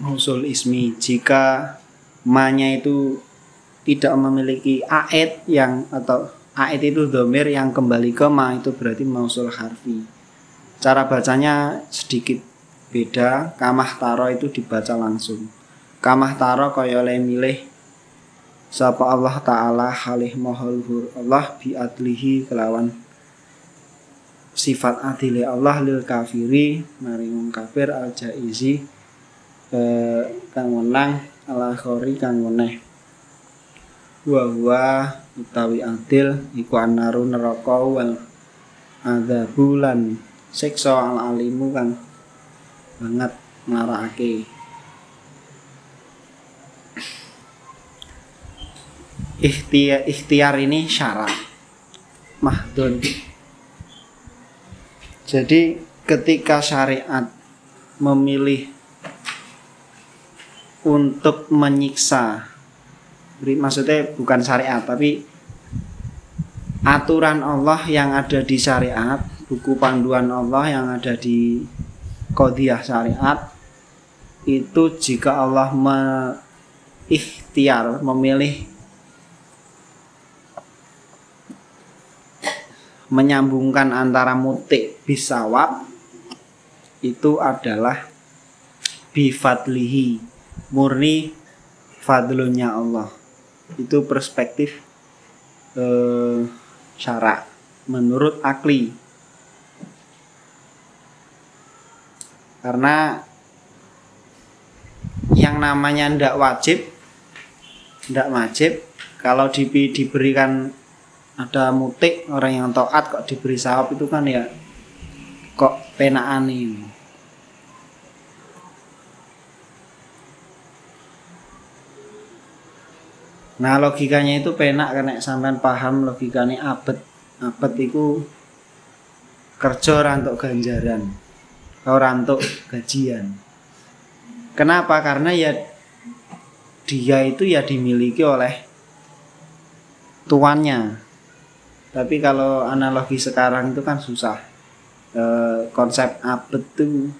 mausul ismi. Jika ma-nya itu tidak memiliki aid yang atau aid itu domir yang kembali ke ma itu berarti mausul harfi. Cara bacanya sedikit beda. Kamah taro itu dibaca langsung. Kamah taro kaya oleh milih sapa Allah taala halih mohol Allah bi adlihi kelawan sifat adile Allah lil kafiri maring kafir al jaizi eh, kang menang ala khori kang meneh. Wa wa utawi adil iku anaru neraka wal adzabulan siksa al alimu kang banget marakake ikhtiar ikhtiar ini syarat. Mahdun. Jadi ketika syariat memilih untuk menyiksa. Maksudnya bukan syariat tapi aturan Allah yang ada di syariat buku panduan Allah yang ada di kodiah syariat itu jika Allah ikhtiar memilih menyambungkan antara mutik bisawab itu adalah bifadlihi murni fadlunya Allah. Itu perspektif eh, syarak menurut akli. Karena yang namanya ndak wajib ndak wajib kalau di, diberikan ada mutik orang yang taat kok diberi sawab itu kan ya kok penaan ini Nah logikanya itu penak karena sampean paham logikanya abet. Abet itu kerja rantuk ganjaran kau rantuk gajian. Kenapa? Karena ya dia itu ya dimiliki oleh tuannya. Tapi kalau analogi sekarang itu kan susah. E, konsep abet itu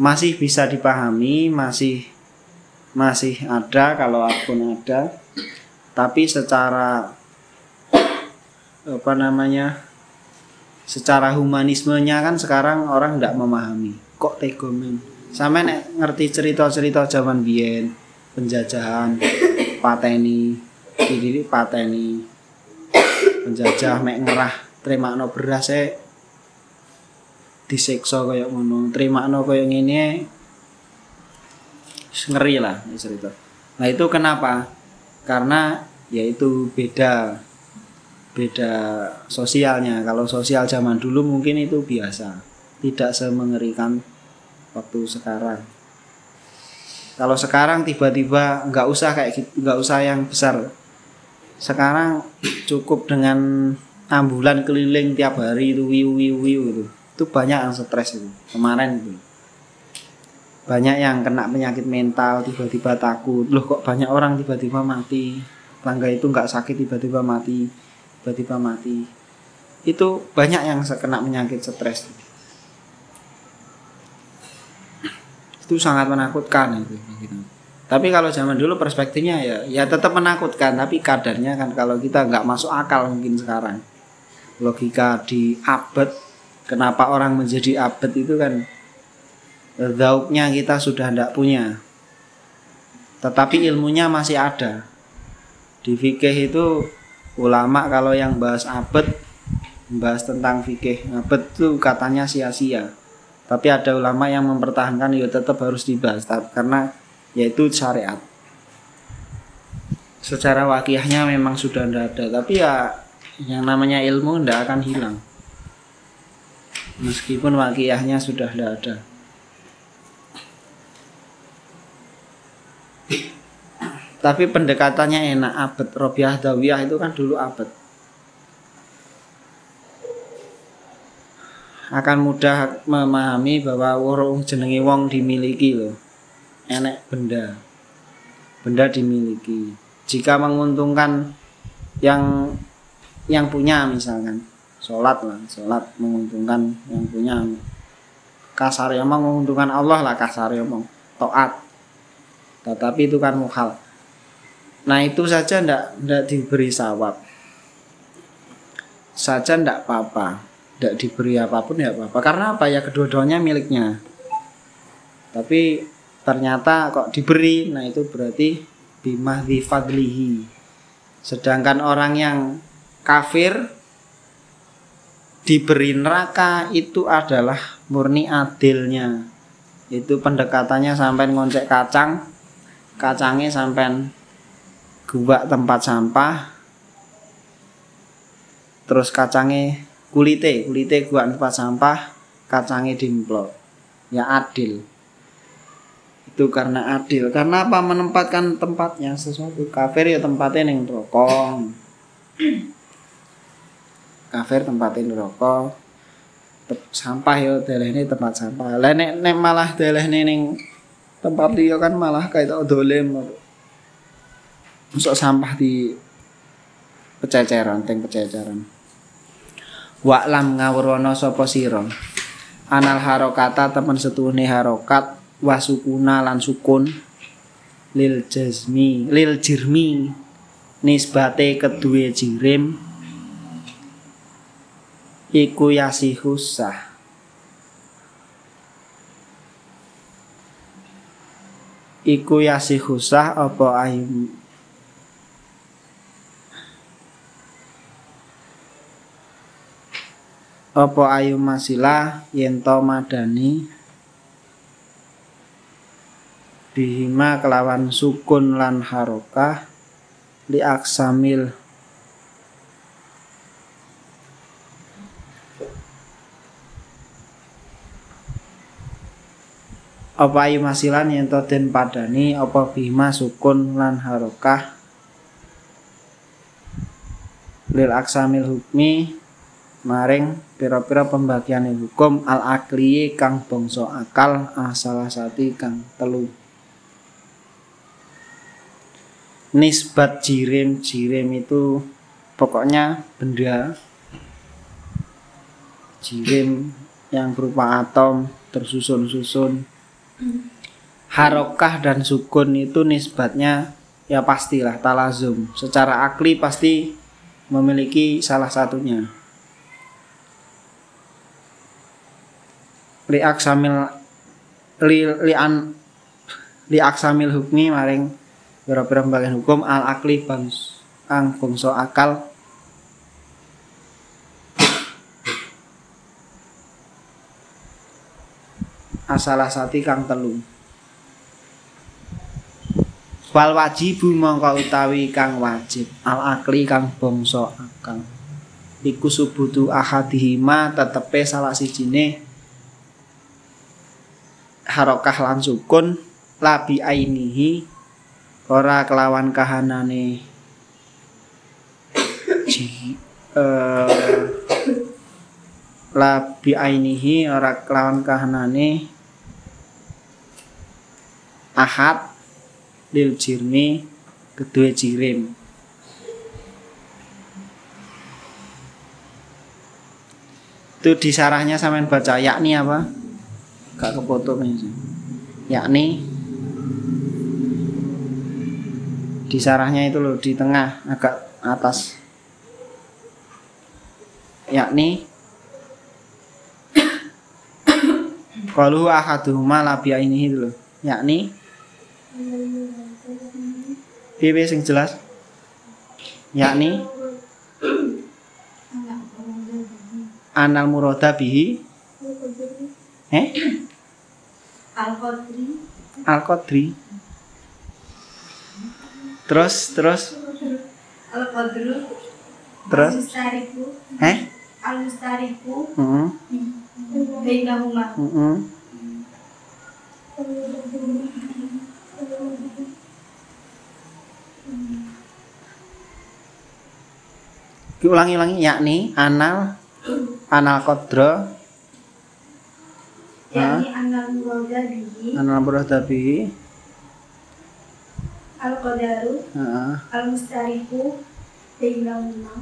masih bisa dipahami masih masih ada kalau akun ada. Tapi secara apa namanya secara humanismenya kan sekarang orang tidak memahami. Kok tegomen sama nek ngerti cerita-cerita zaman biyen penjajahan pateni diri pateni penjajah mek ngerah terima no beras e disiksa kayak ngono terima no kayak gini ngeri lah cerita. Nah itu kenapa? Karena yaitu beda beda sosialnya. Kalau sosial zaman dulu mungkin itu biasa tidak semengerikan waktu sekarang. Kalau sekarang tiba-tiba nggak usah kayak gitu nggak usah yang besar. Sekarang cukup dengan ambulan keliling tiap hari itu wiu wiu wiu itu itu banyak yang stres itu kemarin itu banyak yang kena penyakit mental tiba-tiba takut. Loh kok banyak orang tiba-tiba mati? Tangga itu nggak sakit tiba-tiba mati tiba-tiba mati. Itu banyak yang kena penyakit stres. Itu sangat menakutkan itu tapi kalau zaman dulu perspektifnya ya ya tetap menakutkan tapi kadarnya kan kalau kita nggak masuk akal mungkin sekarang. Logika di abad kenapa orang menjadi abad itu kan zauknya kita sudah tidak punya. Tetapi ilmunya masih ada. Di fikih itu ulama kalau yang bahas abad bahas tentang fikih abad itu katanya sia-sia. Tapi ada ulama yang mempertahankan ya tetap harus dibahas karena yaitu syariat. Secara wakiyahnya memang sudah tidak ada tapi ya yang namanya ilmu tidak akan hilang. Meskipun wakiyahnya sudah tidak ada tapi pendekatannya enak abad Robiah Dawiyah itu kan dulu abad akan mudah memahami bahwa wong jenengi wong dimiliki loh enek benda. Benda dimiliki. Jika menguntungkan yang yang punya misalkan. Sholat lah sholat menguntungkan yang punya. Kasar yang menguntungkan Allah lah kasar yang toat tetapi itu kan muhal nah itu saja ndak ndak diberi sawab. Saja ndak apa-apa. Ndak diberi apa pun ya apa-apa. Karena apa ya? Kedua-duanya miliknya. Tapi ternyata kok diberi nah itu berarti bimahdi fadlihi. Sedangkan orang yang kafir diberi neraka itu adalah murni adilnya. Itu pendekatannya sampai ngoncek kacang kacangnya sampai gubak tempat sampah terus kacangnya kulite kulite gua tempat sampah kacangnya dimplok. Ya adil. Itu karena adil. Karena apa? Menempatkan tempatnya sesuatu. Kafir ya tempatnya neng rokok kafir tempatnya rokok sampah ya ini tempat sampah. Lah nek, malah delehne ning tempat dia kan malah kayak tau masuk sampah di pececeran teng pececeran Wa'lam ngawrono sapa sira? Anal harokata temen setuhne harokat wasukuna lan sukun. Lil jazmi lil jirmi nisbate kedue jirim. Iku yasihusah iku yasihusah apa ayu apa ayu masilah yen to madani? Bihima kelawan sukun lan harokah li aksamil. Apa ayu masilan yen to den padani? Apa bihima sukun lan harokah lil aksamil hukmi maring pira-pira pembagian hukum al akli kang bangsa akal salah sati kang telu. Nisbat jirim jirim itu pokoknya benda jirim yang berupa atom tersusun-susun. Harokah dan sukun itu nisbatnya ya pastilah talazum. Secara akli pasti memiliki salah satunya li aksamil li li an li aksamil hukmi maring pira-pira bagian hukum al akli bang ang bangsa akal. Asalah sati kang telu. Wal wajibu mongko utawi kang wajib al akli kang bangsa akal. Iku subutu ahadihima tetepe salah sijine harokah lan sukun labi ainihi ora kelawan kahanane. Ji uh, labi ainihi ora kelawan kahanane. Ahad lil jirmi kedua jirim. Itu disarahnya sampean baca yakni apa gak kefoto yakni di sarahnya itu loh di tengah agak atas. Yakni kalau ahaduhuma labia ini itu loh. Yakni piye sing jelas? Yakni anal murada bihi. Eh Al-Qadri. Al-Qadri. Terus terus Al-Qadru. terus Al-Mustariku. eh Al-Mustariku. heeh Bainahuma. heeh ulangi-ulangi yakni anal anal kodro yakni anal murada bihi al qadaru heeh. Al mustariku bainahuma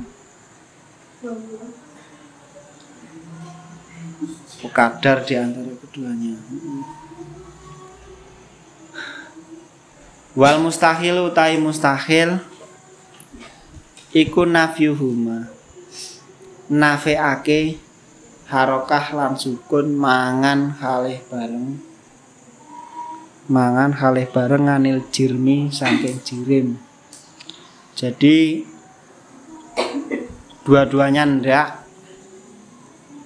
kadar di antara keduanya. Wal mustahil utai mustahil. Iku nafyuhuma nafeake harokah lan sukun mangan halih bareng. Mangan halih bareng nganil jirmi saking jirim. Jadi dua-duanya ndak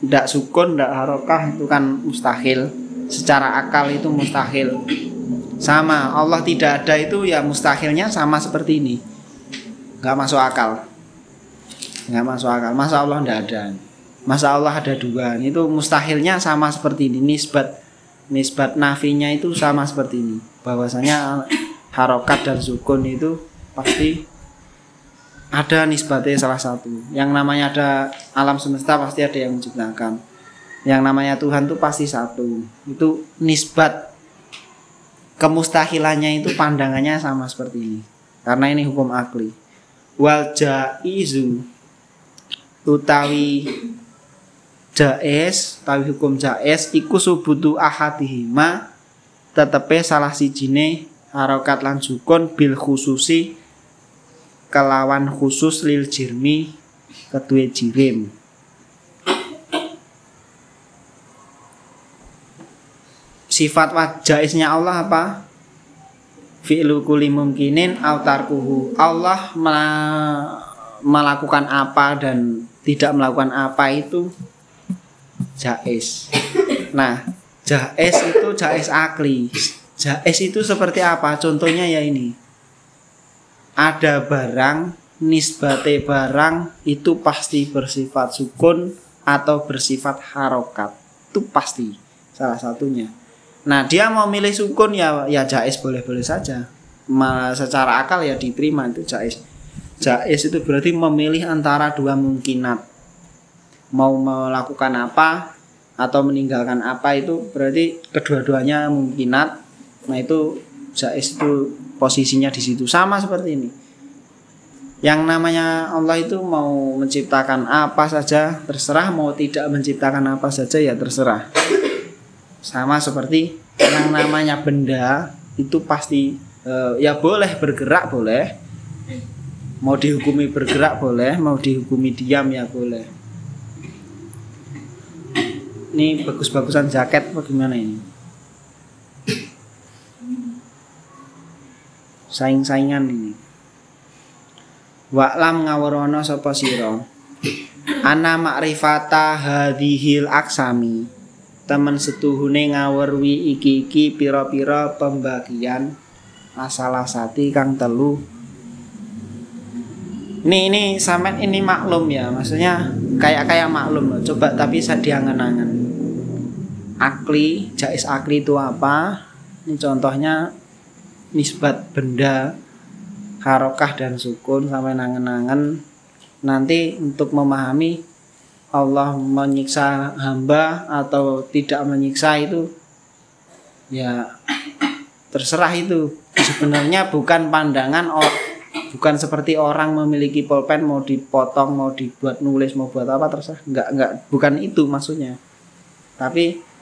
ndak sukun ndak harokah itu kan mustahil. Secara akal itu mustahil. Sama Allah tidak ada itu ya mustahilnya sama seperti ini. Nggak masuk akal. Nggak masuk akal. Masa Allah ndak ada masa Allah ada dua. Itu mustahilnya sama seperti ini. Nisbat nisbat nafinya itu sama seperti ini. Bahwasanya harokat dan sukun itu pasti ada nisbatnya salah satu. Yang namanya ada alam semesta pasti ada yang menciptakan. Yang namanya Tuhan itu pasti satu. Itu nisbat. Kemustahilannya itu pandangannya sama seperti ini. Karena ini hukum akli. Wal jaizu utawi jais utawi hukum jais iku subutu ahadihima tetepe salah sijine harokat lan sukun bil khususi kelawan khusus lil jirmi kedua jirim. Sifat wajaisnya Allah apa? Fi'lu kulli mungkinin autarkuhu Allah melakukan apa dan tidak melakukan apa itu jais. Nah jais itu jais akli. Jais itu seperti apa? Contohnya ya ini. Ada barang nisbate barang itu pasti bersifat sukun atau bersifat harokat. Itu pasti salah satunya. Nah dia mau milih sukun ya ya jais boleh boleh saja. Malah secara akal ya diterima itu jais. Jais itu berarti memilih antara dua mungkinat mau melakukan apa atau meninggalkan apa itu berarti kedua-duanya mungkinat. Nah itu jais itu posisinya di situ. Sama seperti ini. Yang namanya Allah itu mau menciptakan apa saja terserah. Mau tidak menciptakan apa saja ya terserah. Sama seperti yang namanya benda itu pasti uh, ya boleh bergerak boleh. Mau dihukumi bergerak boleh mau dihukumi diam ya boleh ini bagus-bagusan jaket bagaimana ini? Saing-saingan ini. Wa'lam ngawrono sapa sira? Ana makrifata hadhil aksami. Temen setuhune ngawerwi iki-iki pira-pira pembagian asalasati kang telu. Ini ini sampean ini maklum ya maksudnya kayak kayak maklum loh coba tapi saya diangan-angan akli jais akli itu apa? Ini contohnya nisbat benda harokah dan sukun sampai nangen-nangen nanti untuk memahami Allah menyiksa hamba atau tidak menyiksa itu ya terserah itu. Sebenarnya bukan pandangan or, bukan seperti orang memiliki pulpen mau dipotong mau dibuat nulis mau buat apa terserah. Nggak nggak bukan itu maksudnya. Tapi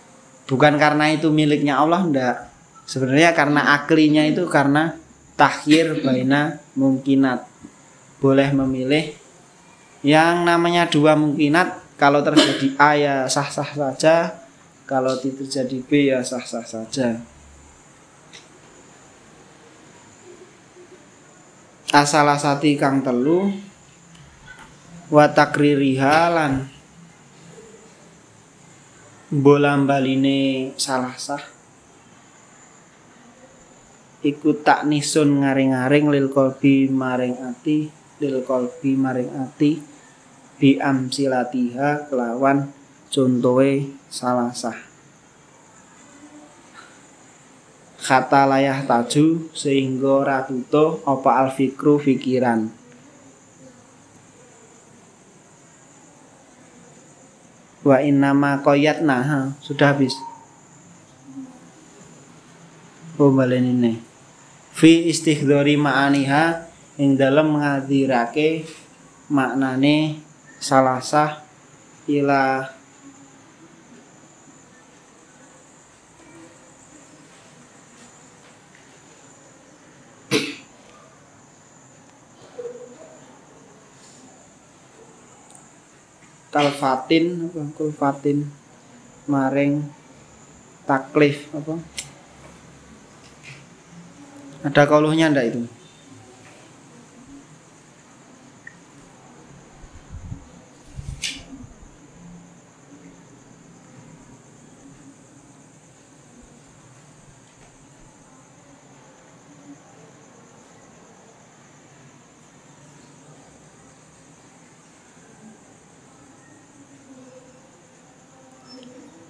bukan karena itu miliknya Allah ndak Sebenarnya karena aklinya itu karena takhir baina mungkinat. Boleh memilih yang namanya dua mungkinat kalau terjadi A ya sah-sah saja, kalau terjadi B ya sah-sah saja. Asalasati kang telu wa takririha lan bolam baline salah sah. Iku tak nisun ngaring-ngaring lil kolbi maring ati lil kolbi maring ati. Bi amsilatiha kelawan contohe salah sah. Kata layah taju sehingga ratuto apa alfikru fikiran wa innama koyat nah sudah habis. Oh balen ini. Fi istighdari ma'aniha ing dalam ngadirake maknane salasah ila kalfatin apa? Kulfatin maring taklif apa? Ada kauluhnya ndak itu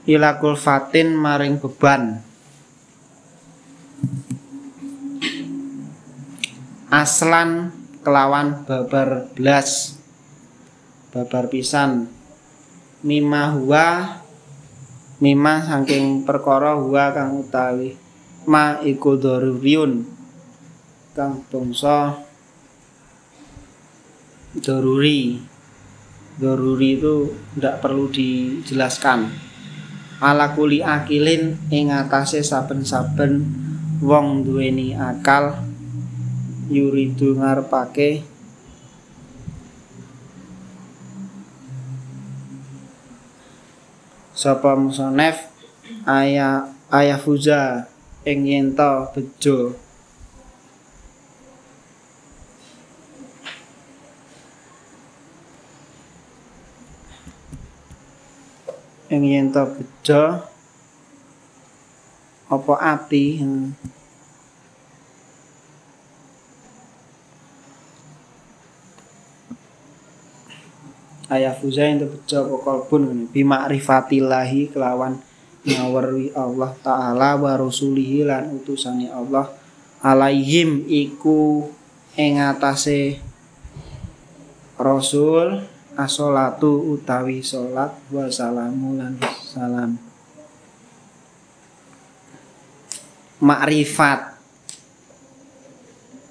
ila kulfatin maring beban. Aslan kelawan babar belas babar pisan. Mima huwa mima saking perkara huwa kang utawi ma iku daruriyun. Kang bangsa daruri. Daruri itu tidak perlu dijelaskan ala kuli akilin ing atase saben-saben wong duweni akal yuridu ngarepake sapa musonef aya aya fuza ing yen to bejo ing yen to bejo apa ati ayah fuza yang apa kalbun ngene? Bi makrifatillahi kelawan ngawerwi Allah taala wa rasulihi lan utusane Allah. Alaihim iku ing atase rasul asolatu utawi salat wa salamu lan salam. Makrifat.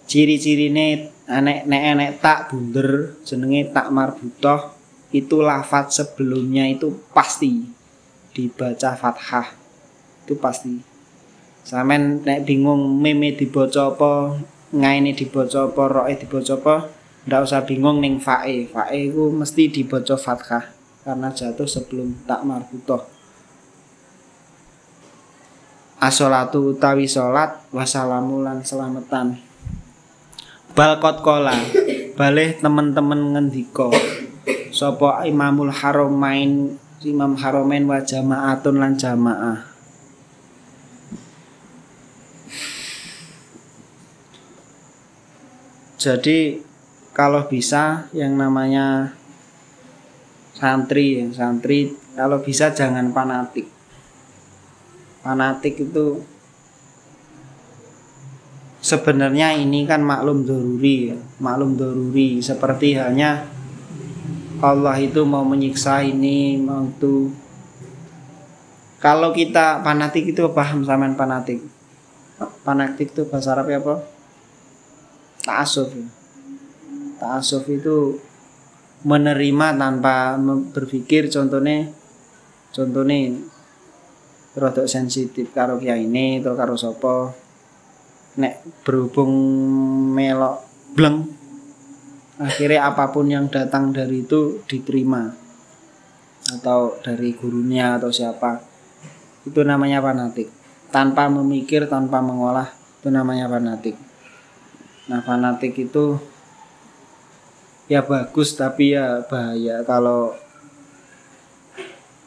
Ciri-cirine enek nek enek tak bunder jenenge tak marbutoh itu lafat sebelumnya itu pasti dibaca fathah. Itu pasti. Sampean nek bingung meme dibaca apa ngaine dibaca apa roe dibaca apa ndak usah bingung ning fae. Fae itu mesti dibaca fathah karena jatuh sebelum tak marbutoh asolatu utawi salat wasalamu lan selamatan. Balkot kola balih temen-temen ngendika sapa imamul haramain? Imam haramain wa jamaatun lan jamaah. Jadi kalau bisa yang namanya santri yang santri kalau bisa jangan fanatik fanatik itu sebenarnya ini kan maklum doruri ya. maklum doruri seperti halnya Allah itu mau menyiksa ini mau itu kalau kita fanatik itu paham samaan fanatik fanatik itu bahasa Arabnya apa ta'asuf ya. Ta'asuf itu menerima tanpa berpikir contohnya contohnya rodok sensitif karo kiai ini atau karo sopo nek berhubung melok bleng akhirnya apa pun yang datang dari itu diterima. Atau dari gurunya atau siapa. Itu namanya fanatik. Tanpa memikir tanpa mengolah itu namanya fanatik. Nah fanatik itu ya bagus tapi ya bahaya kalau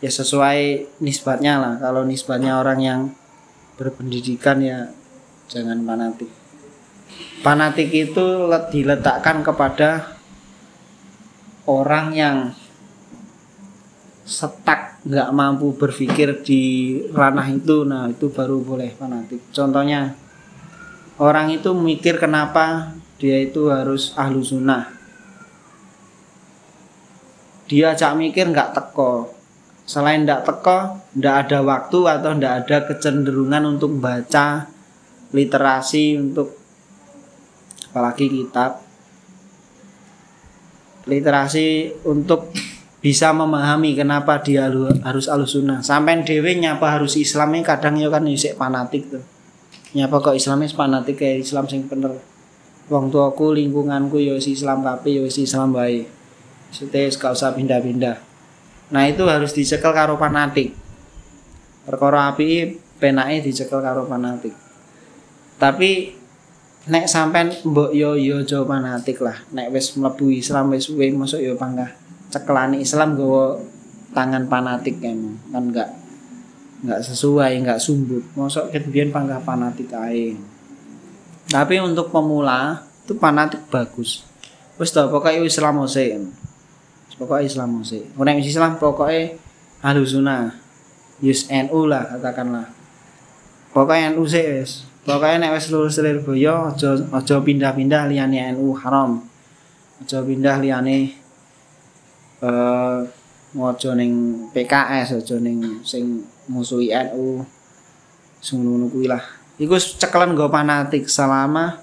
ya sesuai nisbatnya lah. Kalau nisbatnya orang yang berpendidikan ya jangan fanatik. Fanatik itu diletakkan kepada orang yang setak nggak mampu berpikir di ranah itu. Nah itu baru boleh fanatik. Contohnya orang itu mikir kenapa dia itu harus ahlu sunnah dia cak mikir nggak teko. Selain ndak teko ndak ada waktu atau ndak ada kecenderungan untuk baca literasi untuk apalagi kitab. Literasi untuk bisa memahami kenapa dia harus alusuna sampai dewe nyapa harus Islamnya kadang ya kan isek fanatik tuh. Nyapa kok Islamnya fanatik kayak Islam sing bener. Wong tuaku lingkunganku ya si Islam kabeh ya si Islam baik Sute gak usah pindah-pindah Nah, itu harus dicekel karo fanatik. Perkara api penake dicekel karo fanatik. Tapi nek sampean mbok yo yo aja fanatik lah. Nek wis mlebu Islam wis suwe masuk yo panggah cekelane Islam gowo tangan fanatik kan kan enggak enggak sesuai, enggak sumbut. Mosok kemudian panggah fanatik ae. Tapi untuk pemula itu fanatik bagus. Wis to pokoke Islam ose. Pokoknya Islam ose. Nek Islam pokoknya Ahlus Sunnah. Yus NU lah katakanlah. Pokoknya NU sih wis. Pokoknya nek wis lulus Lirboyo aja aja pindah-pindah liyane NU haram. Aja pindah liyane eh ngojo ning PKS aja ning sing musuhi NU. Ngono kuwi lah. Iku cekelan nggo fanatik selama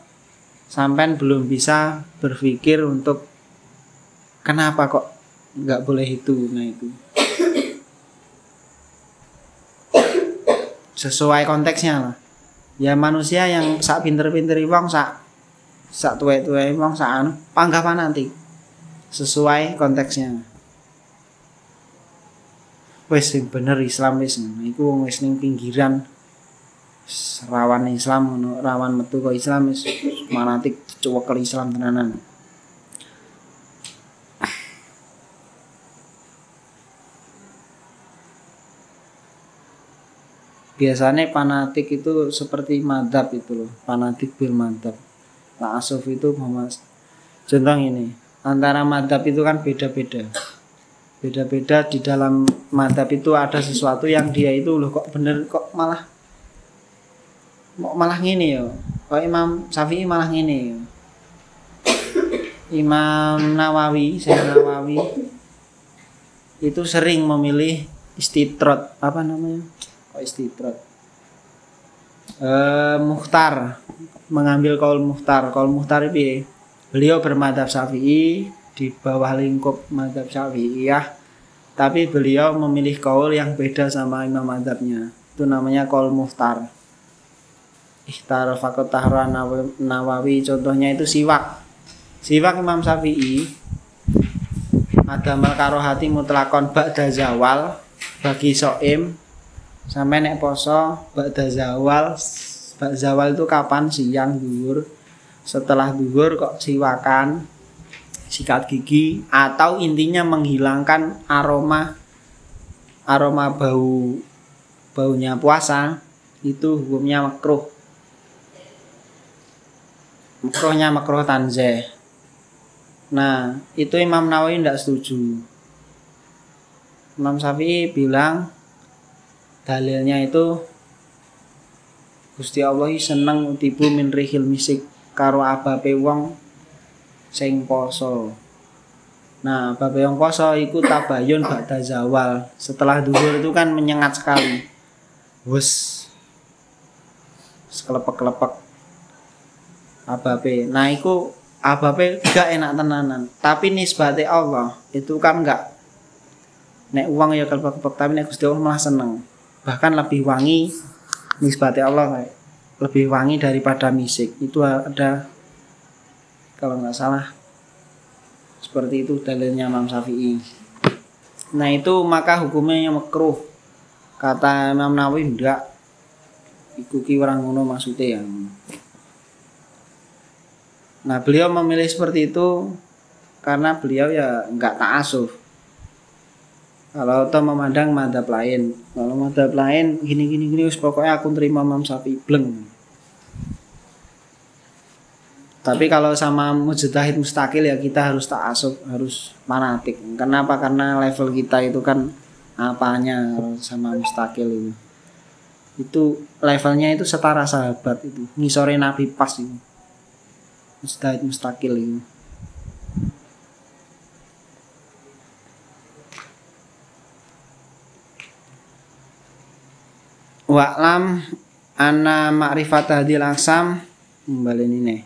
sampean belum bisa berpikir untuk kenapa kok nggak boleh itu nah itu. Sesuai konteksnya lah. Ya manusia yang sak pinter-pinter wong sak sak tuwe-tuwe wong sak anu panggah nanti. Sesuai konteksnya. Sing bener Islam wis iku wong wis ning pinggiran rawan Islam rawan metu kok Islam wis. Manatik cuwekel Islam tenanan biasanya fanatik itu seperti madhab itu loh fanatik bil madhab. Nah asuf itu mas contoh ini antara madhab itu kan beda-beda. Beda-beda di dalam madhab itu ada sesuatu yang dia itu loh kok bener kok malah kok malah gini ya. Kok Imam Syafi'i malah gini ya. Imam Nawawi saya Nawawi itu sering memilih istitrot apa namanya kok istidrak eh Muhtar mengambil kaul Muhtar kaul Muhtar itu beliau bermadhab Syafi'i di bawah lingkup madhab Syafi'iyah tapi beliau memilih kaul yang beda sama imam madhabnya. Itu namanya kaul Muhtar Ikhtar Fakot Tahra Nawawi. Contohnya itu siwak. Siwak Imam Syafi'i. Ada karohati mutlakon ba'da zawal. Bagi so'im sampai nek poso ba'da zawal bak zawal itu kapan? Siang duhur setelah duhur kok siwakan sikat gigi atau intinya menghilangkan aroma aroma bau baunya puasa itu hukumnya makruh. Makruhnya makruh tanzeh nah itu Imam Nawawi tidak setuju. Imam Syafi'i bilang dalilnya itu Gusti Allah seneng utibu min rihil misik karo abape wong sing poso. Nah, abape wong poso iku tabayun ba'da zawal. Setelah duhur itu kan menyengat sekali. Wus. Sekelepek-kelepek. Abape. Nah, iku abape gak enak tenanan. Tapi nisbate Allah itu kan gak nek uang ya kelepek-kelepek tapi nek Gusti Allah malah seneng bahkan lebih wangi nisbati Allah lebih wangi daripada misik. Itu ada kalau nggak salah seperti itu dalilnya Imam Syafi'i. Nah itu maka hukumnya yang makruh. Kata Imam Nawawi enggak ikuti orang ngono maksudnya yang nah beliau memilih seperti itu karena beliau ya nggak taasuf kalau atau memandang madhab lain. Kalau madhab lain gini gini gini pokoknya aku terima Imam Syafi'i bleng. Tapi kalau sama mujtahid mustakil ya kita harus tak asup harus manatik kenapa? Karena level kita itu kan apanya sama mustakil itu itu levelnya itu setara sahabat itu. Ngisore nabi pas itu mujtahid mustakil itu Wa'lam anna ma'rifat hadil aksam. Kembali ini nih.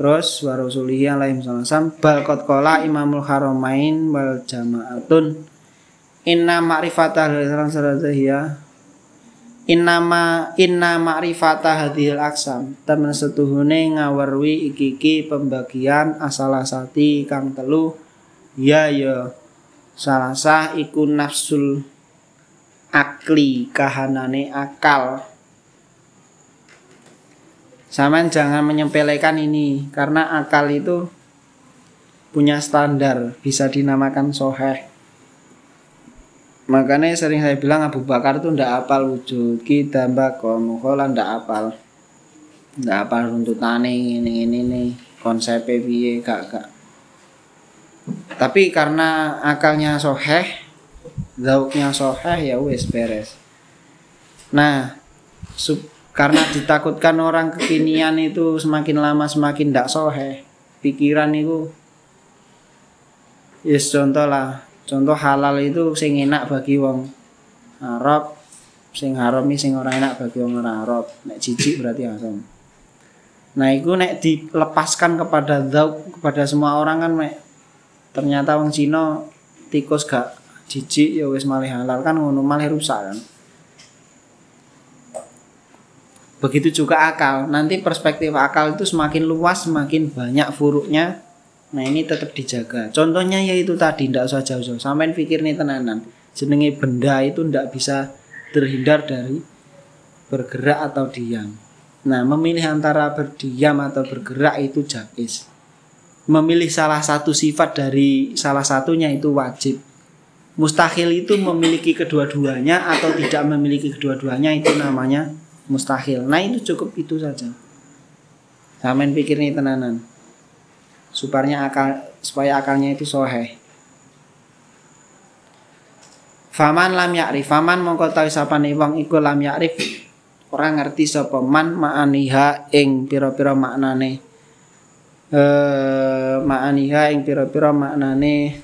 Terus rasulihi alaihi wasallam bal qad qala Imamul Haramain wal jama'atun. Inna ma'rifat hadil ya Inna ma inna ma'rifat hadil aksam. Temen setuhune ngawerwi iki-iki pembagian asalasati kang telu. Ya ya. Salasah iku nafsul akli kahanane akal. Saman jangan menyepelekan ini karena akal itu punya standar bisa dinamakan soheh. Makanya sering saya bilang Abu Bakar itu ndak apal wujud kita bakon mukhola ndak apal ndak apal runtutane ini ini nih konsep piye gak gak tapi karena akalnya soheh zauknya soheh ya wes beres. Nah sub, karena ditakutkan orang kekinian itu semakin lama semakin ndak soheh pikiran itu yes contoh lah. Contoh halal itu sing enak bagi wong Arab sing haram sing orang enak bagi wong ora Arab. Nek jijik berarti haram. Nah itu nek dilepaskan kepada zauk kepada semua orang kan nek ternyata wong Cina tikus gak jijik ya wis malih halal. Kan ngono malih rusak kan. Begitu juga akal. Nanti perspektif akal itu semakin luas semakin banyak furuknya nah ini tetap dijaga. Contohnya yaitu tadi ndak usah jauh-jauh. Sampean pikir nih tenanan jenenge benda itu ndak bisa terhindar dari bergerak atau diam. Nah memilih antara berdiam atau bergerak itu jais. Memilih salah satu sifat dari salah satunya itu wajib. Mustahil itu memiliki kedua-duanya atau tidak memiliki kedua-duanya itu namanya mustahil. Nah itu cukup itu saja. Samen pikir nih tenanan. Supaya akal supaya akalnya itu sohe. Faman lam yakrif, faman mongko tahu sapane wong iku lam yakrif ora ngerti sapa man ma'aniha ing pira-pira maknane eh ma'aniha ing pira-pira maknane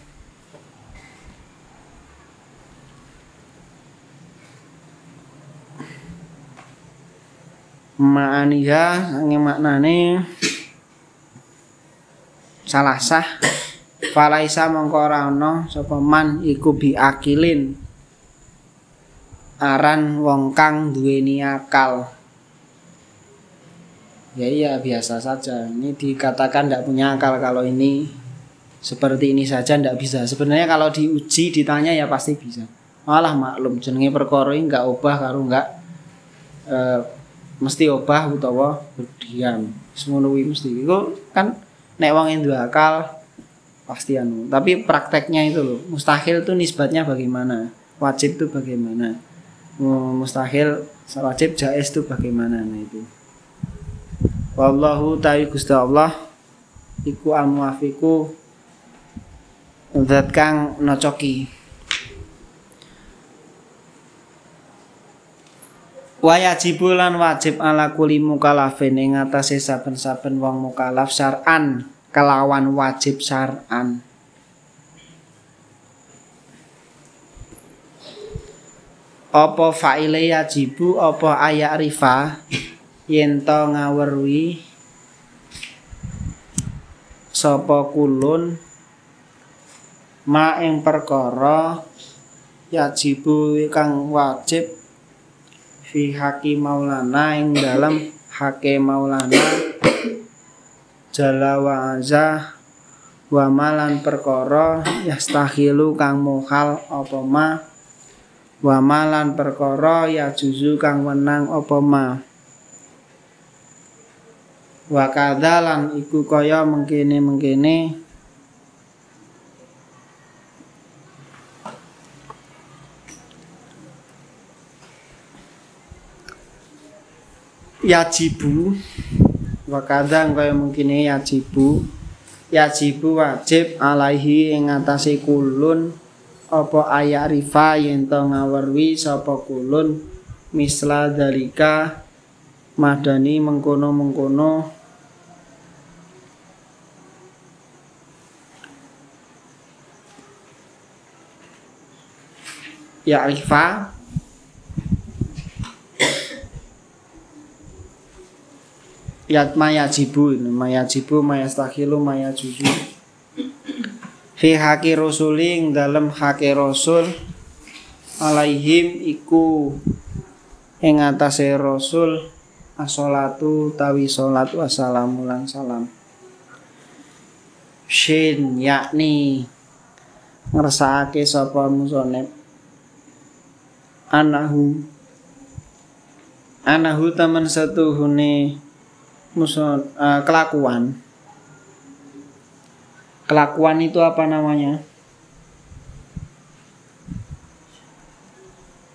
ma'aniha ing maknane salah sah. Falaisa mongko ora man iku biakilin aran wong kang duweni akal. Ya iya biasa saja. Ini dikatakan tidak punya akal kalau ini. Seperti ini saja tidak bisa. Sebenarnya kalau diuji ditanya ya pasti bisa. Malah maklum jenenge perkara ini nggak obah karo nggak e, mesti obah utawa berdiam. Semono mesti. Itu kan nek wong yang dua akal pasti anu. Tapi prakteknya itu loh mustahil itu nisbatnya bagaimana? Wajib itu bagaimana? Mustahil wajib jais itu bagaimana? Nah itu. Wallahu ta'ala Gusti Allah iku al-muwafiqu zat kang nocoki Wayajibu lan wajib ala kuli mukalafin ing atase saben-saben wong mukalaf syar'an kelawan wajib syar'an. Apa fa'ile yajibu apa ayak rifa yen to ngawerwi? Sapa kulun? Ma ing perkara yajibu kang wajib fi haki maulana ing dalam hake maulana jala wa azza wa malan yastahilu kang mohal apa ma wa malan ya juzu kang menang apa ma. Wa kadzalan iku kaya mengkene-mengkene yajibu. Wa kadzang kaya mengkene yajibu. Yajibu wajib alaihi ing atase kulun. Apa ayak rifa yen to ngawerwi sapa kulun? Misla dalika madani mengkono-mengkono. Ya'rifa yat mayajibu mayajibu mayastakhilu mayajuju fi haki rasuling dalam haki rasul alaihim iku ing atase rasul asolatu tawi salat wassalamu lan salam. Shin yakni ngersakake sapa musonep anahu anahu temen setuhune muson eh, kelakuan. Kelakuan itu apa namanya?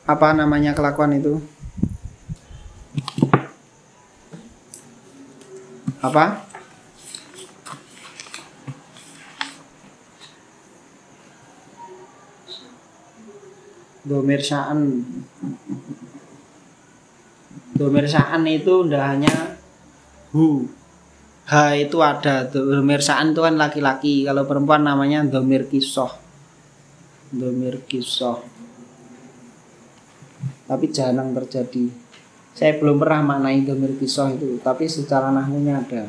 Apa namanya kelakuan itu? Apa? Domir sya'an domir sya'an itu ndak hanya hu. Ha itu ada domir sya'an itu kan laki-laki. Kalau perempuan namanya domir kisoh domir kisoh tapi jarang terjadi. Saya belum pernah maknai domir kisoh itu tapi secara nahwunya ada.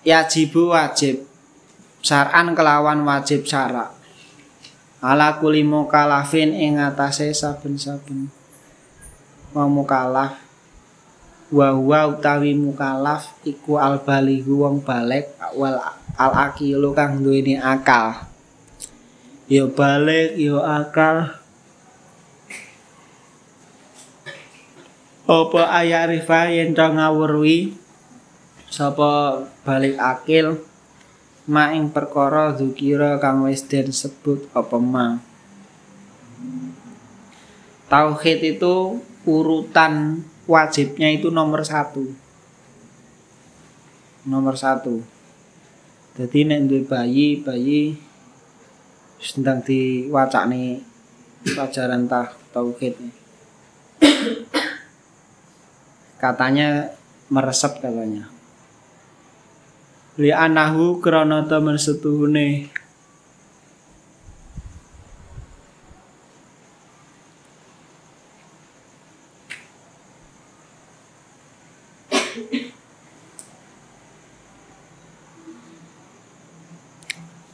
Yajibu wajib saran kelawan wajib syarak ala kuli mukalafin ing atase saben-saben wong mukalaf wa huwa utawi mukalaf iku al balighu wong balik wal al akilu kang duweni akal. Ya balik ya akal. Apa ayarifa yen to ngawurwi sapa balik akil ma ing perkara dzukira kang wis den sebut apa ma. Tauhid itu urutan wajibnya itu nomor satu. Nomor satu. Jadi nek duwe bayi bayi sedang diwacane pelajaran tah tauhid. Katanya meresep katanya li anahu krana temen setuhune.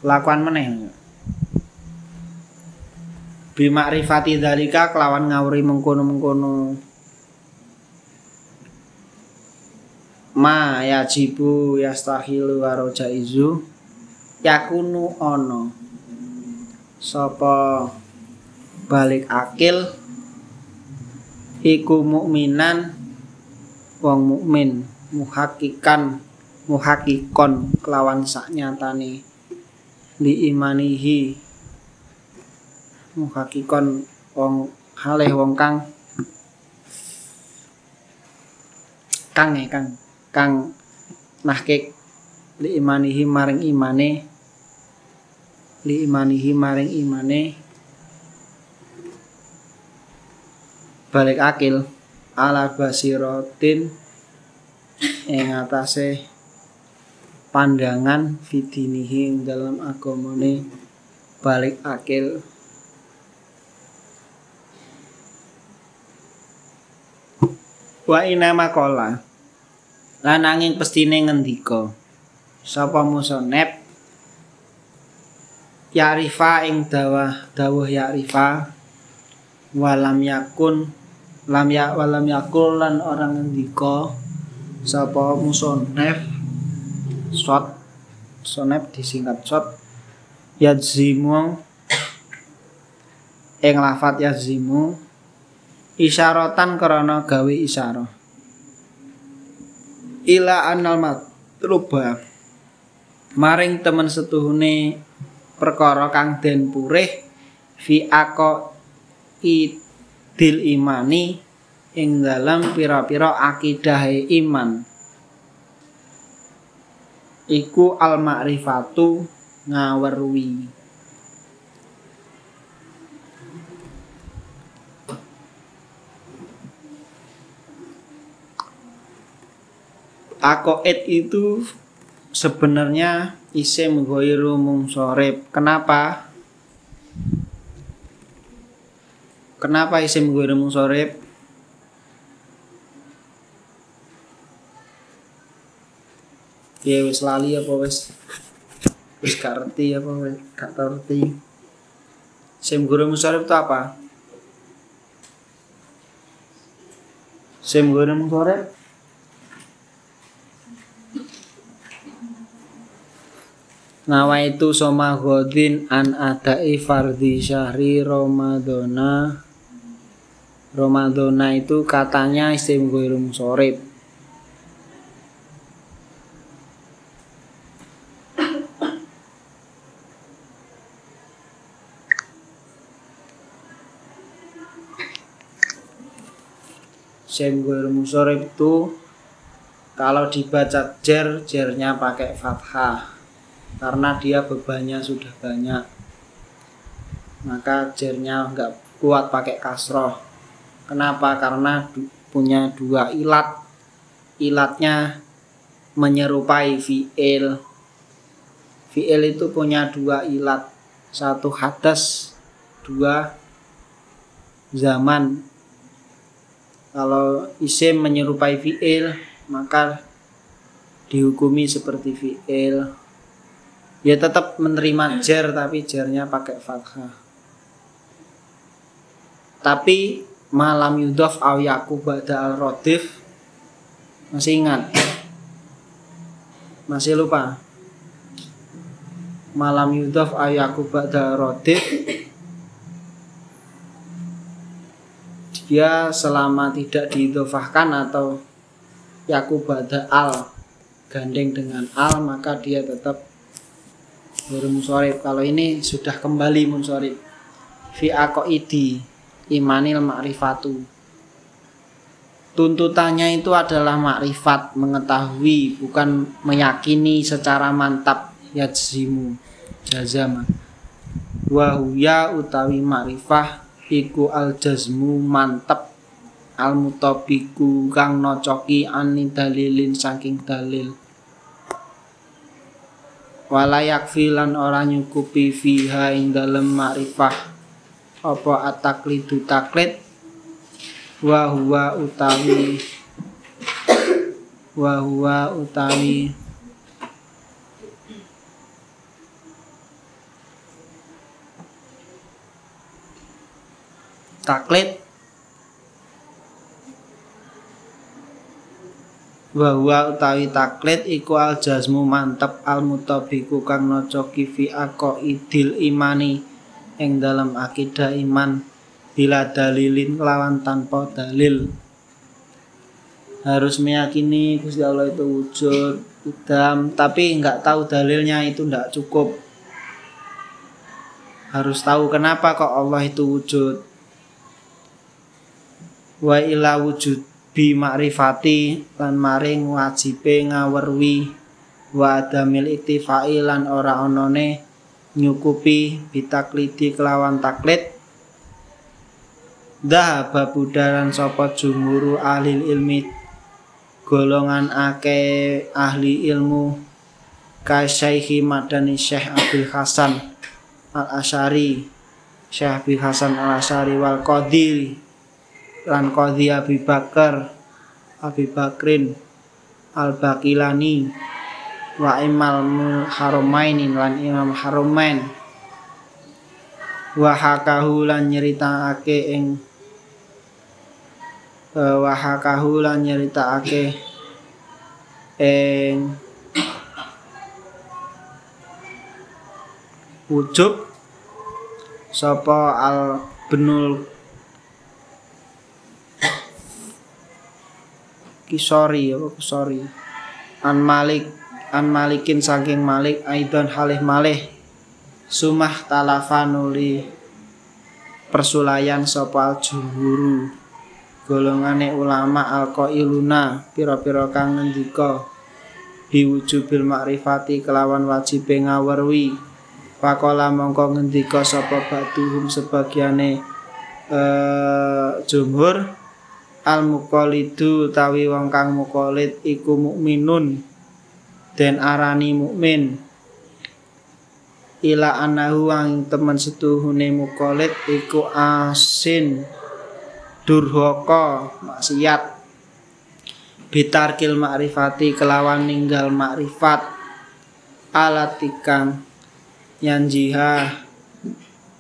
Lakuan meneh. Bimakrifati dalika kelawan ngawuri mengkono-mengkono ma yajibu yastahilu karo jaizu. Yakunu ono. Sapa balik akil? Iku mukminan wong mukmin. Muhakikan muhakikon kelawan saknyatane li imanihi muhakikon wong haleh wong kang. Kang ya kang kang nahkik li imanihi maring imane li imanihi maring imane. Balik akil ala basirotin ing atase pandangan fidinihi dalam agamane. Balik akil. Wa inama kola lan angin pestine ngendika sapa musonep yarifa ing dawah dawuh yarifa walam yakun lam ya walam yakul lan orang ngendika sapa musonef shot sonep disingkat shot yadzimu. Ing lafat yadzimu isyaratan karena gawe isyarah ila anal matruba maring temen setuhune perkara kang den purih fi ako idil imani ing dalam pira-pira akidahe iman. Iku al ma'rifatu ngawerwi Akoid itu sebenarnya isim ghairu mungsorib. Kenapa? Kenapa isim ghairu mungsorib? Ya wis lali apa wis wis gak ngerti apa wis gak ngerti. Isim ghairu mungsorib itu apa? Sim goreng sore. Nawaitu soma godin an adai fardhi syahri Ramadana Ramadana itu katanya isim goreng sore. Sim goreng sore itu kalau dibaca jer jernya pakai fathah karena dia bebannya sudah banyak maka jernya nggak kuat pakai kasroh. Kenapa? Karena punya dua ilat. Ilatnya menyerupai fiil. Fiil itu punya dua ilat satu hadas dua zaman. Kalau isim menyerupai fiil maka dihukumi seperti fiil ya tetap menerima jar tapi jarnya pakai fathah. Tapi malam yudof aw yakub ba'da al rodif masih ingat? Masih lupa? Malam yudof aw yakub ba'da al rodif dia selama tidak diidofahkan atau yakub ba'da al gandeng dengan al maka dia tetap bermusorib kalau ini sudah kembali munsorib. Fi aqaidi imanil ma'rifatu. Tuntutannya itu adalah makrifat mengetahui bukan meyakini secara mantap. Yadzimu jazama. Wahuya utawi makrifah iku al jazmu mantap al mutabiku kang nocoki ani dalilin saking dalil walayak filan ora nyukupi fiha ing dalem makrifah. Apa ataklidu taklid? Wa huwa utawi wa huwa utawi. Taklid wa huwa utawi taklid iku al jazmu mantep al mutabiku kang nocoki fi aqaidil imani. Ing dalam akidah iman bila dalilin lawan tanpa dalil. Harus meyakini Gusti Allah itu wujud idam tapi nggak tahu dalilnya itu nggak cukup. Harus tahu kenapa kok Allah itu wujud. Wa ila wujud bi makrifati lan maring wajibe ngawerwi wa adamil iktifai lan ora onone nyukupi bitaklidi kelawan taklid. Dahaba budaran sapa jumhuru ahli ilmi golongan ake ahli ilmu Kasyaihi Madani Syekh Abdul Hasan Al Asyari Syekh Abdul Hasan Al Asyari wal Qadiri lan Qadhi Abi Bakar Abi Bakrin Al Bakilani wa Imam Haromain lan Imam Haromain wa hakahu lan nyeritakake ing eh, wa hakahu lan ing wujub sapa al benul kisori apa kisori an malik an malikin saking malik aidon halih malih. Sumah talafanuli persulayan sapa al jumhuru golongane ulama al qailuna pira-pira kang ngendika biwujubil makrifati kelawan wajib ngawerwi Pakola mongko ngendika sapa batuhum sebagiane eh jumhur al muqallidu utawi wong kang muqallid iku mukminun den arani mukmin. Ila anahu ang temen setuhune muqallid iku asin durhaka maksiat. Bitarkil makrifati kelawan ninggal makrifat. Alatikang yan jiha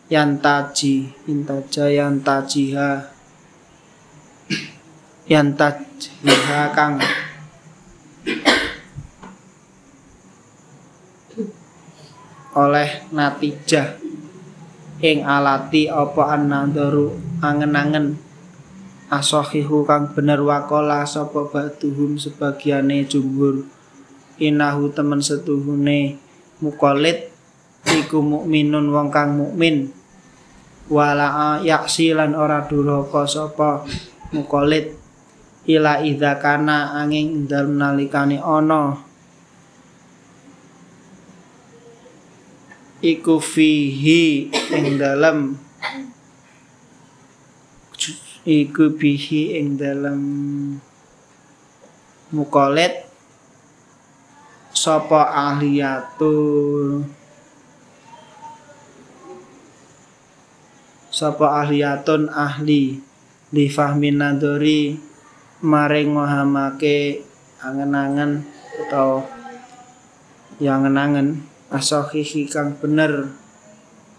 yan taji intaja yan yang tajhiha kang. Oleh natijah ing alati apa annadharu angen-angen. Asahihu kang bener wakola sapa baduhum sebagiane jumhur. Inahu temen setuhune mukolit. Iku mukminun wong kang mukmin. Wala yaksi lan ora duraka sapa mukolit ila idza kana angin dalem nalikane ana. Iku fihi ing dalem. Iku bihi ing dalem. Mukolet sapa ahliyatul? Sapa ahliyatun ahli li fahmin nadori maring ngahamake angen-angen atau yang angen asahihi kang bener.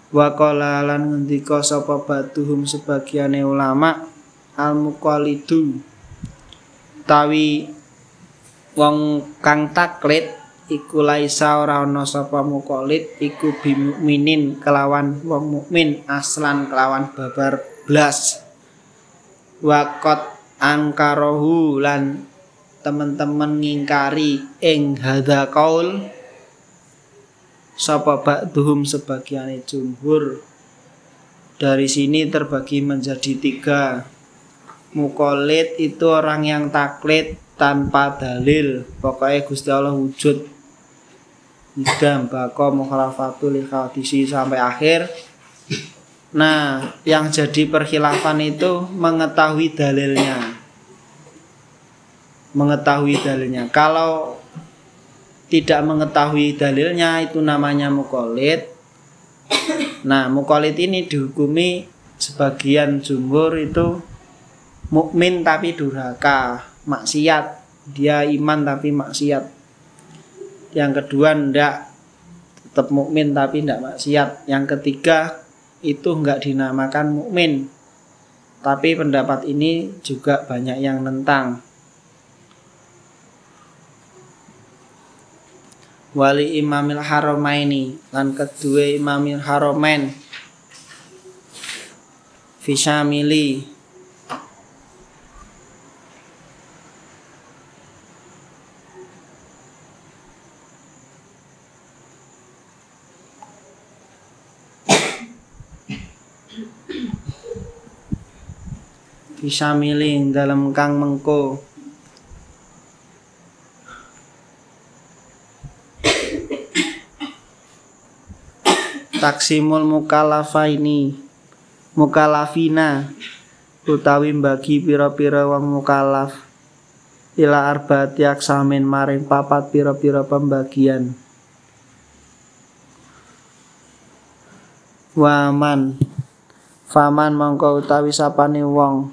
Wa qala lan ngendika sapa batuhum sebagiane ulama al muqallidu tawi wong kang taklid iku laisa ora ana sapa muqallid iku bimukminin kelawan wong mukmin aslan kelawan babar blas. Waqat angkarohu lan teman-teman ngingkari ing hadza qaul sapa ba'duhum sebagian jumhur? Dari sini terbagi menjadi tiga. Mukolid itu orang yang taklid tanpa dalil. Pokoknya Gusti Allah wujud. Idam bako mukhalafatul hadisi sampai akhir. Nah yang jadi perkhilafan itu mengetahui dalilnya mengetahui dalilnya kalau tidak mengetahui dalilnya itu namanya mukolid. Nah, mukolid ini dihukumi sebagian jumhur itu mukmin tapi durhaka, maksiat. Dia iman tapi maksiat. Yang kedua ndak tetap mukmin tapi ndak maksiat. Yang ketiga itu enggak dinamakan mukmin. Tapi pendapat ini juga banyak yang nentang. Wali imamil haramaini lan kedua imamil haramain fisyamili fisyamili dalam kang mengko taksimul mukalafaini. Mukalafina. Utawi bagi pira-pira wong mukalaf. Ila arbaati aksamin maring papat pira-pira pembagian. Waman. Faman mongko utawi sapane wong.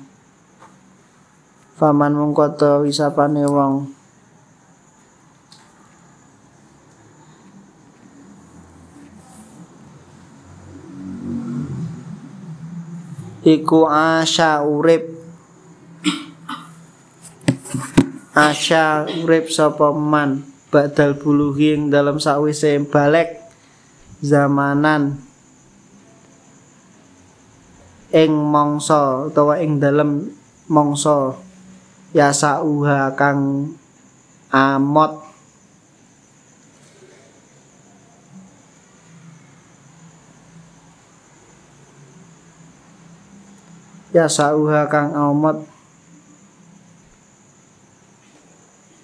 Faman mongko utawi sapane wong iku asya urip. Asya urip sapa man? Badal buluhi ing dalam sawise balik zamanan. Ing mangsa utawa ing dalam mangsa yasa uha kang amot ya sauha kang amat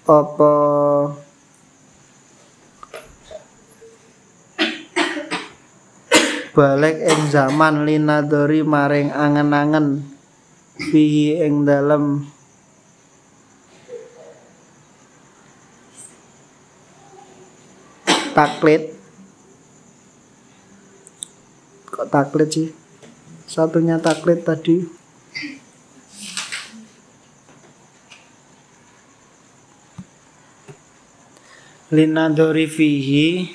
apa? Balik ing zaman linadori maring angen-angen. Fihi ing dalem. Taklid kok taklid sih? Satunya taklid tadi linadori fihi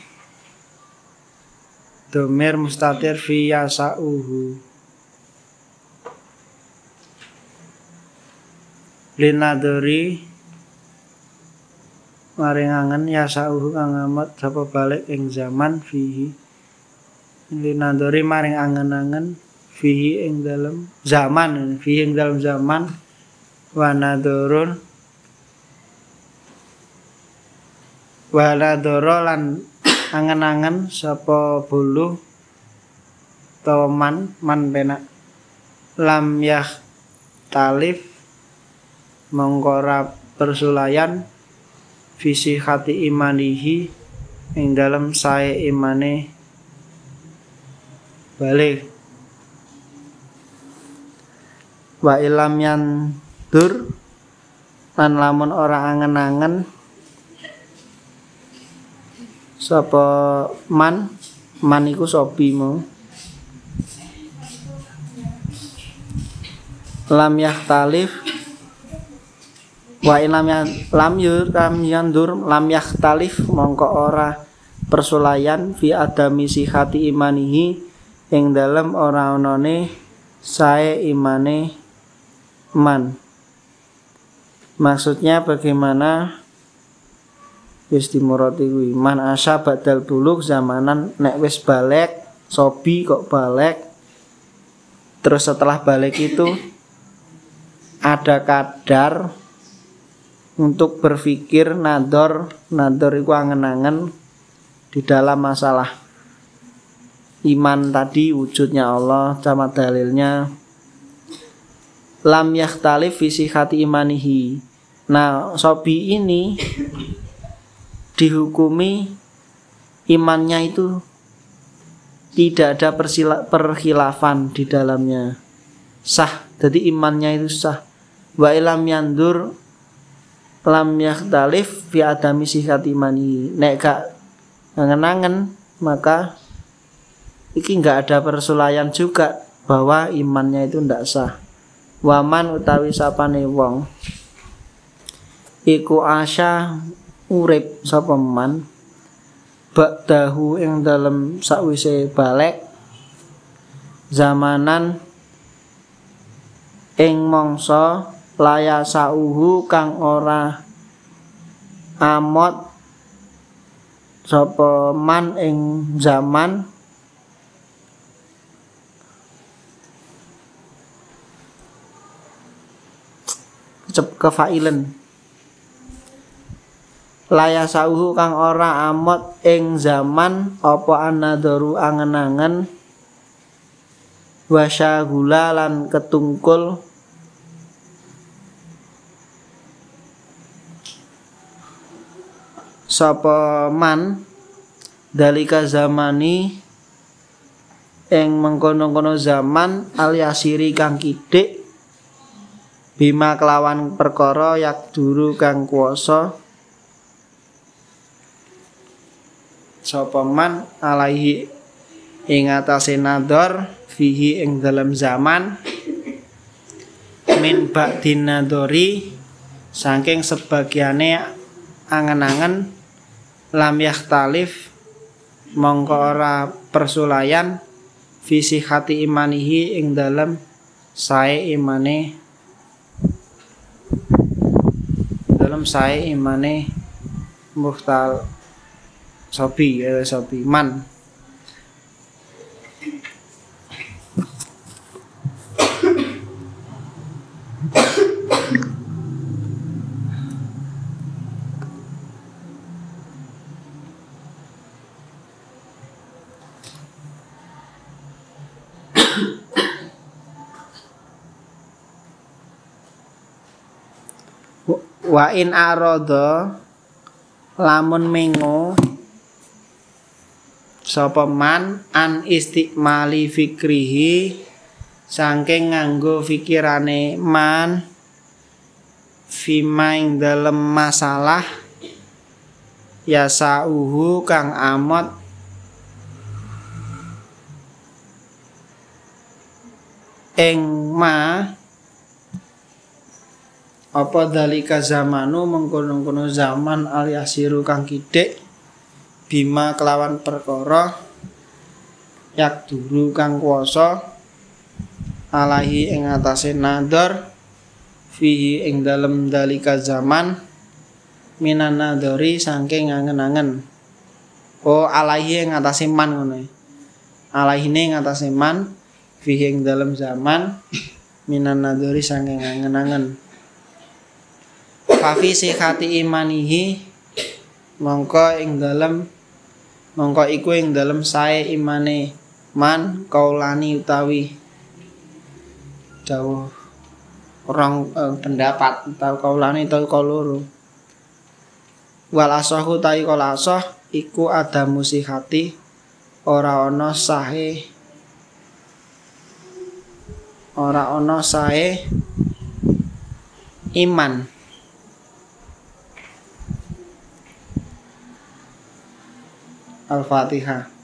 domir mustatir fi yasa'uhu linadori maring angen ya sauhu kang amat sapa balik ing zaman fihi. Linadori maring angen-angen fihi ing dalem zaman fihi ing dalem zaman wanadorun wanadoro lan angen-angen sapa bulu utawa man man penak. Lam yah talif mengkora persulayan visi hati imanihi ing dalam saya imane balik wa ilam yan dur lan lamun ora angen-angen sapa man man iku sobi mau. Lam yahtalif wa in lam yan, lam yur lam yandur lam yahtalif mongko ora persulayan fi adami sihati imanihi ing dalem ora onone sae imane man. Maksudnya bagaimana? Wis dimurati kuwi. Man asa badal buluk zamanan nek wis balik sobi kok balik. Terus setelah balik itu ada kadar untuk berpikir nador. Nador itu angen-angen di dalam masalah iman tadi wujudnya Allah sama dalilnya lam yakhtalif visi hati imanihi. Nah sobi ini dihukumi imannya itu tidak ada persila, perkhilafan di dalamnya. Sah jadi imannya itu sah. Wa ilam yandur lam yakhtalif fi adami sihat imani nek gak ngenangen maka iki nggak ada persulayan juga bahwa imannya itu ndak sah waman utawi sapane wong. Iku asya urip sapa man ba'dahu ing dalem sakwise balik. Zamanan ing mangsa laya sauhu kang ora amot sapa man ing zaman kefailen. Laya sauhu kang ora amot ing zaman apa anadaru angen-angen. Wasyagula lan ketungkul. Sapa man dalika zamani ing mengkono-kono zaman aliasiri kang kidik bima kelawan perkara yak duru kang kuwasa sapa man alaihi ing atase nador fihi ing dalam zaman. Min ba'din nadori saking sebagiane angen-angen lam yakhtalif mongko ora persulayan visi hati imanihi ing dalam sae imane dalam sae imane muhtal sobi ya sobi man wa in arada lamun mengo sapa man an istiqmali fikrihi saking nganggo fikirane man fimaing dalem masalah ya sauhu kang amot. Ing ma apa dalika zamanu mengkono-kono zaman aliasiru kang kidik bima kelawan perkara yak duru kang kuwasa alahi ing atase nador fihi ing dalem dalika zaman minan nadori saking angen-angen oh alaihi ing atase man ngono ya. alaihine ing atase man fihi ing dalem zaman minan nadori saking angen-angen Fafi sihati imanihi mongko ing dalem mongko iku ing dalem sae imane man kaulani utawi dawuh orang eh, pendapat utawa kaulani utawa kaloro wal asahu ta'i kala asah iku ada musihati ora ana sahe ora ana sae iman Al-Fatihah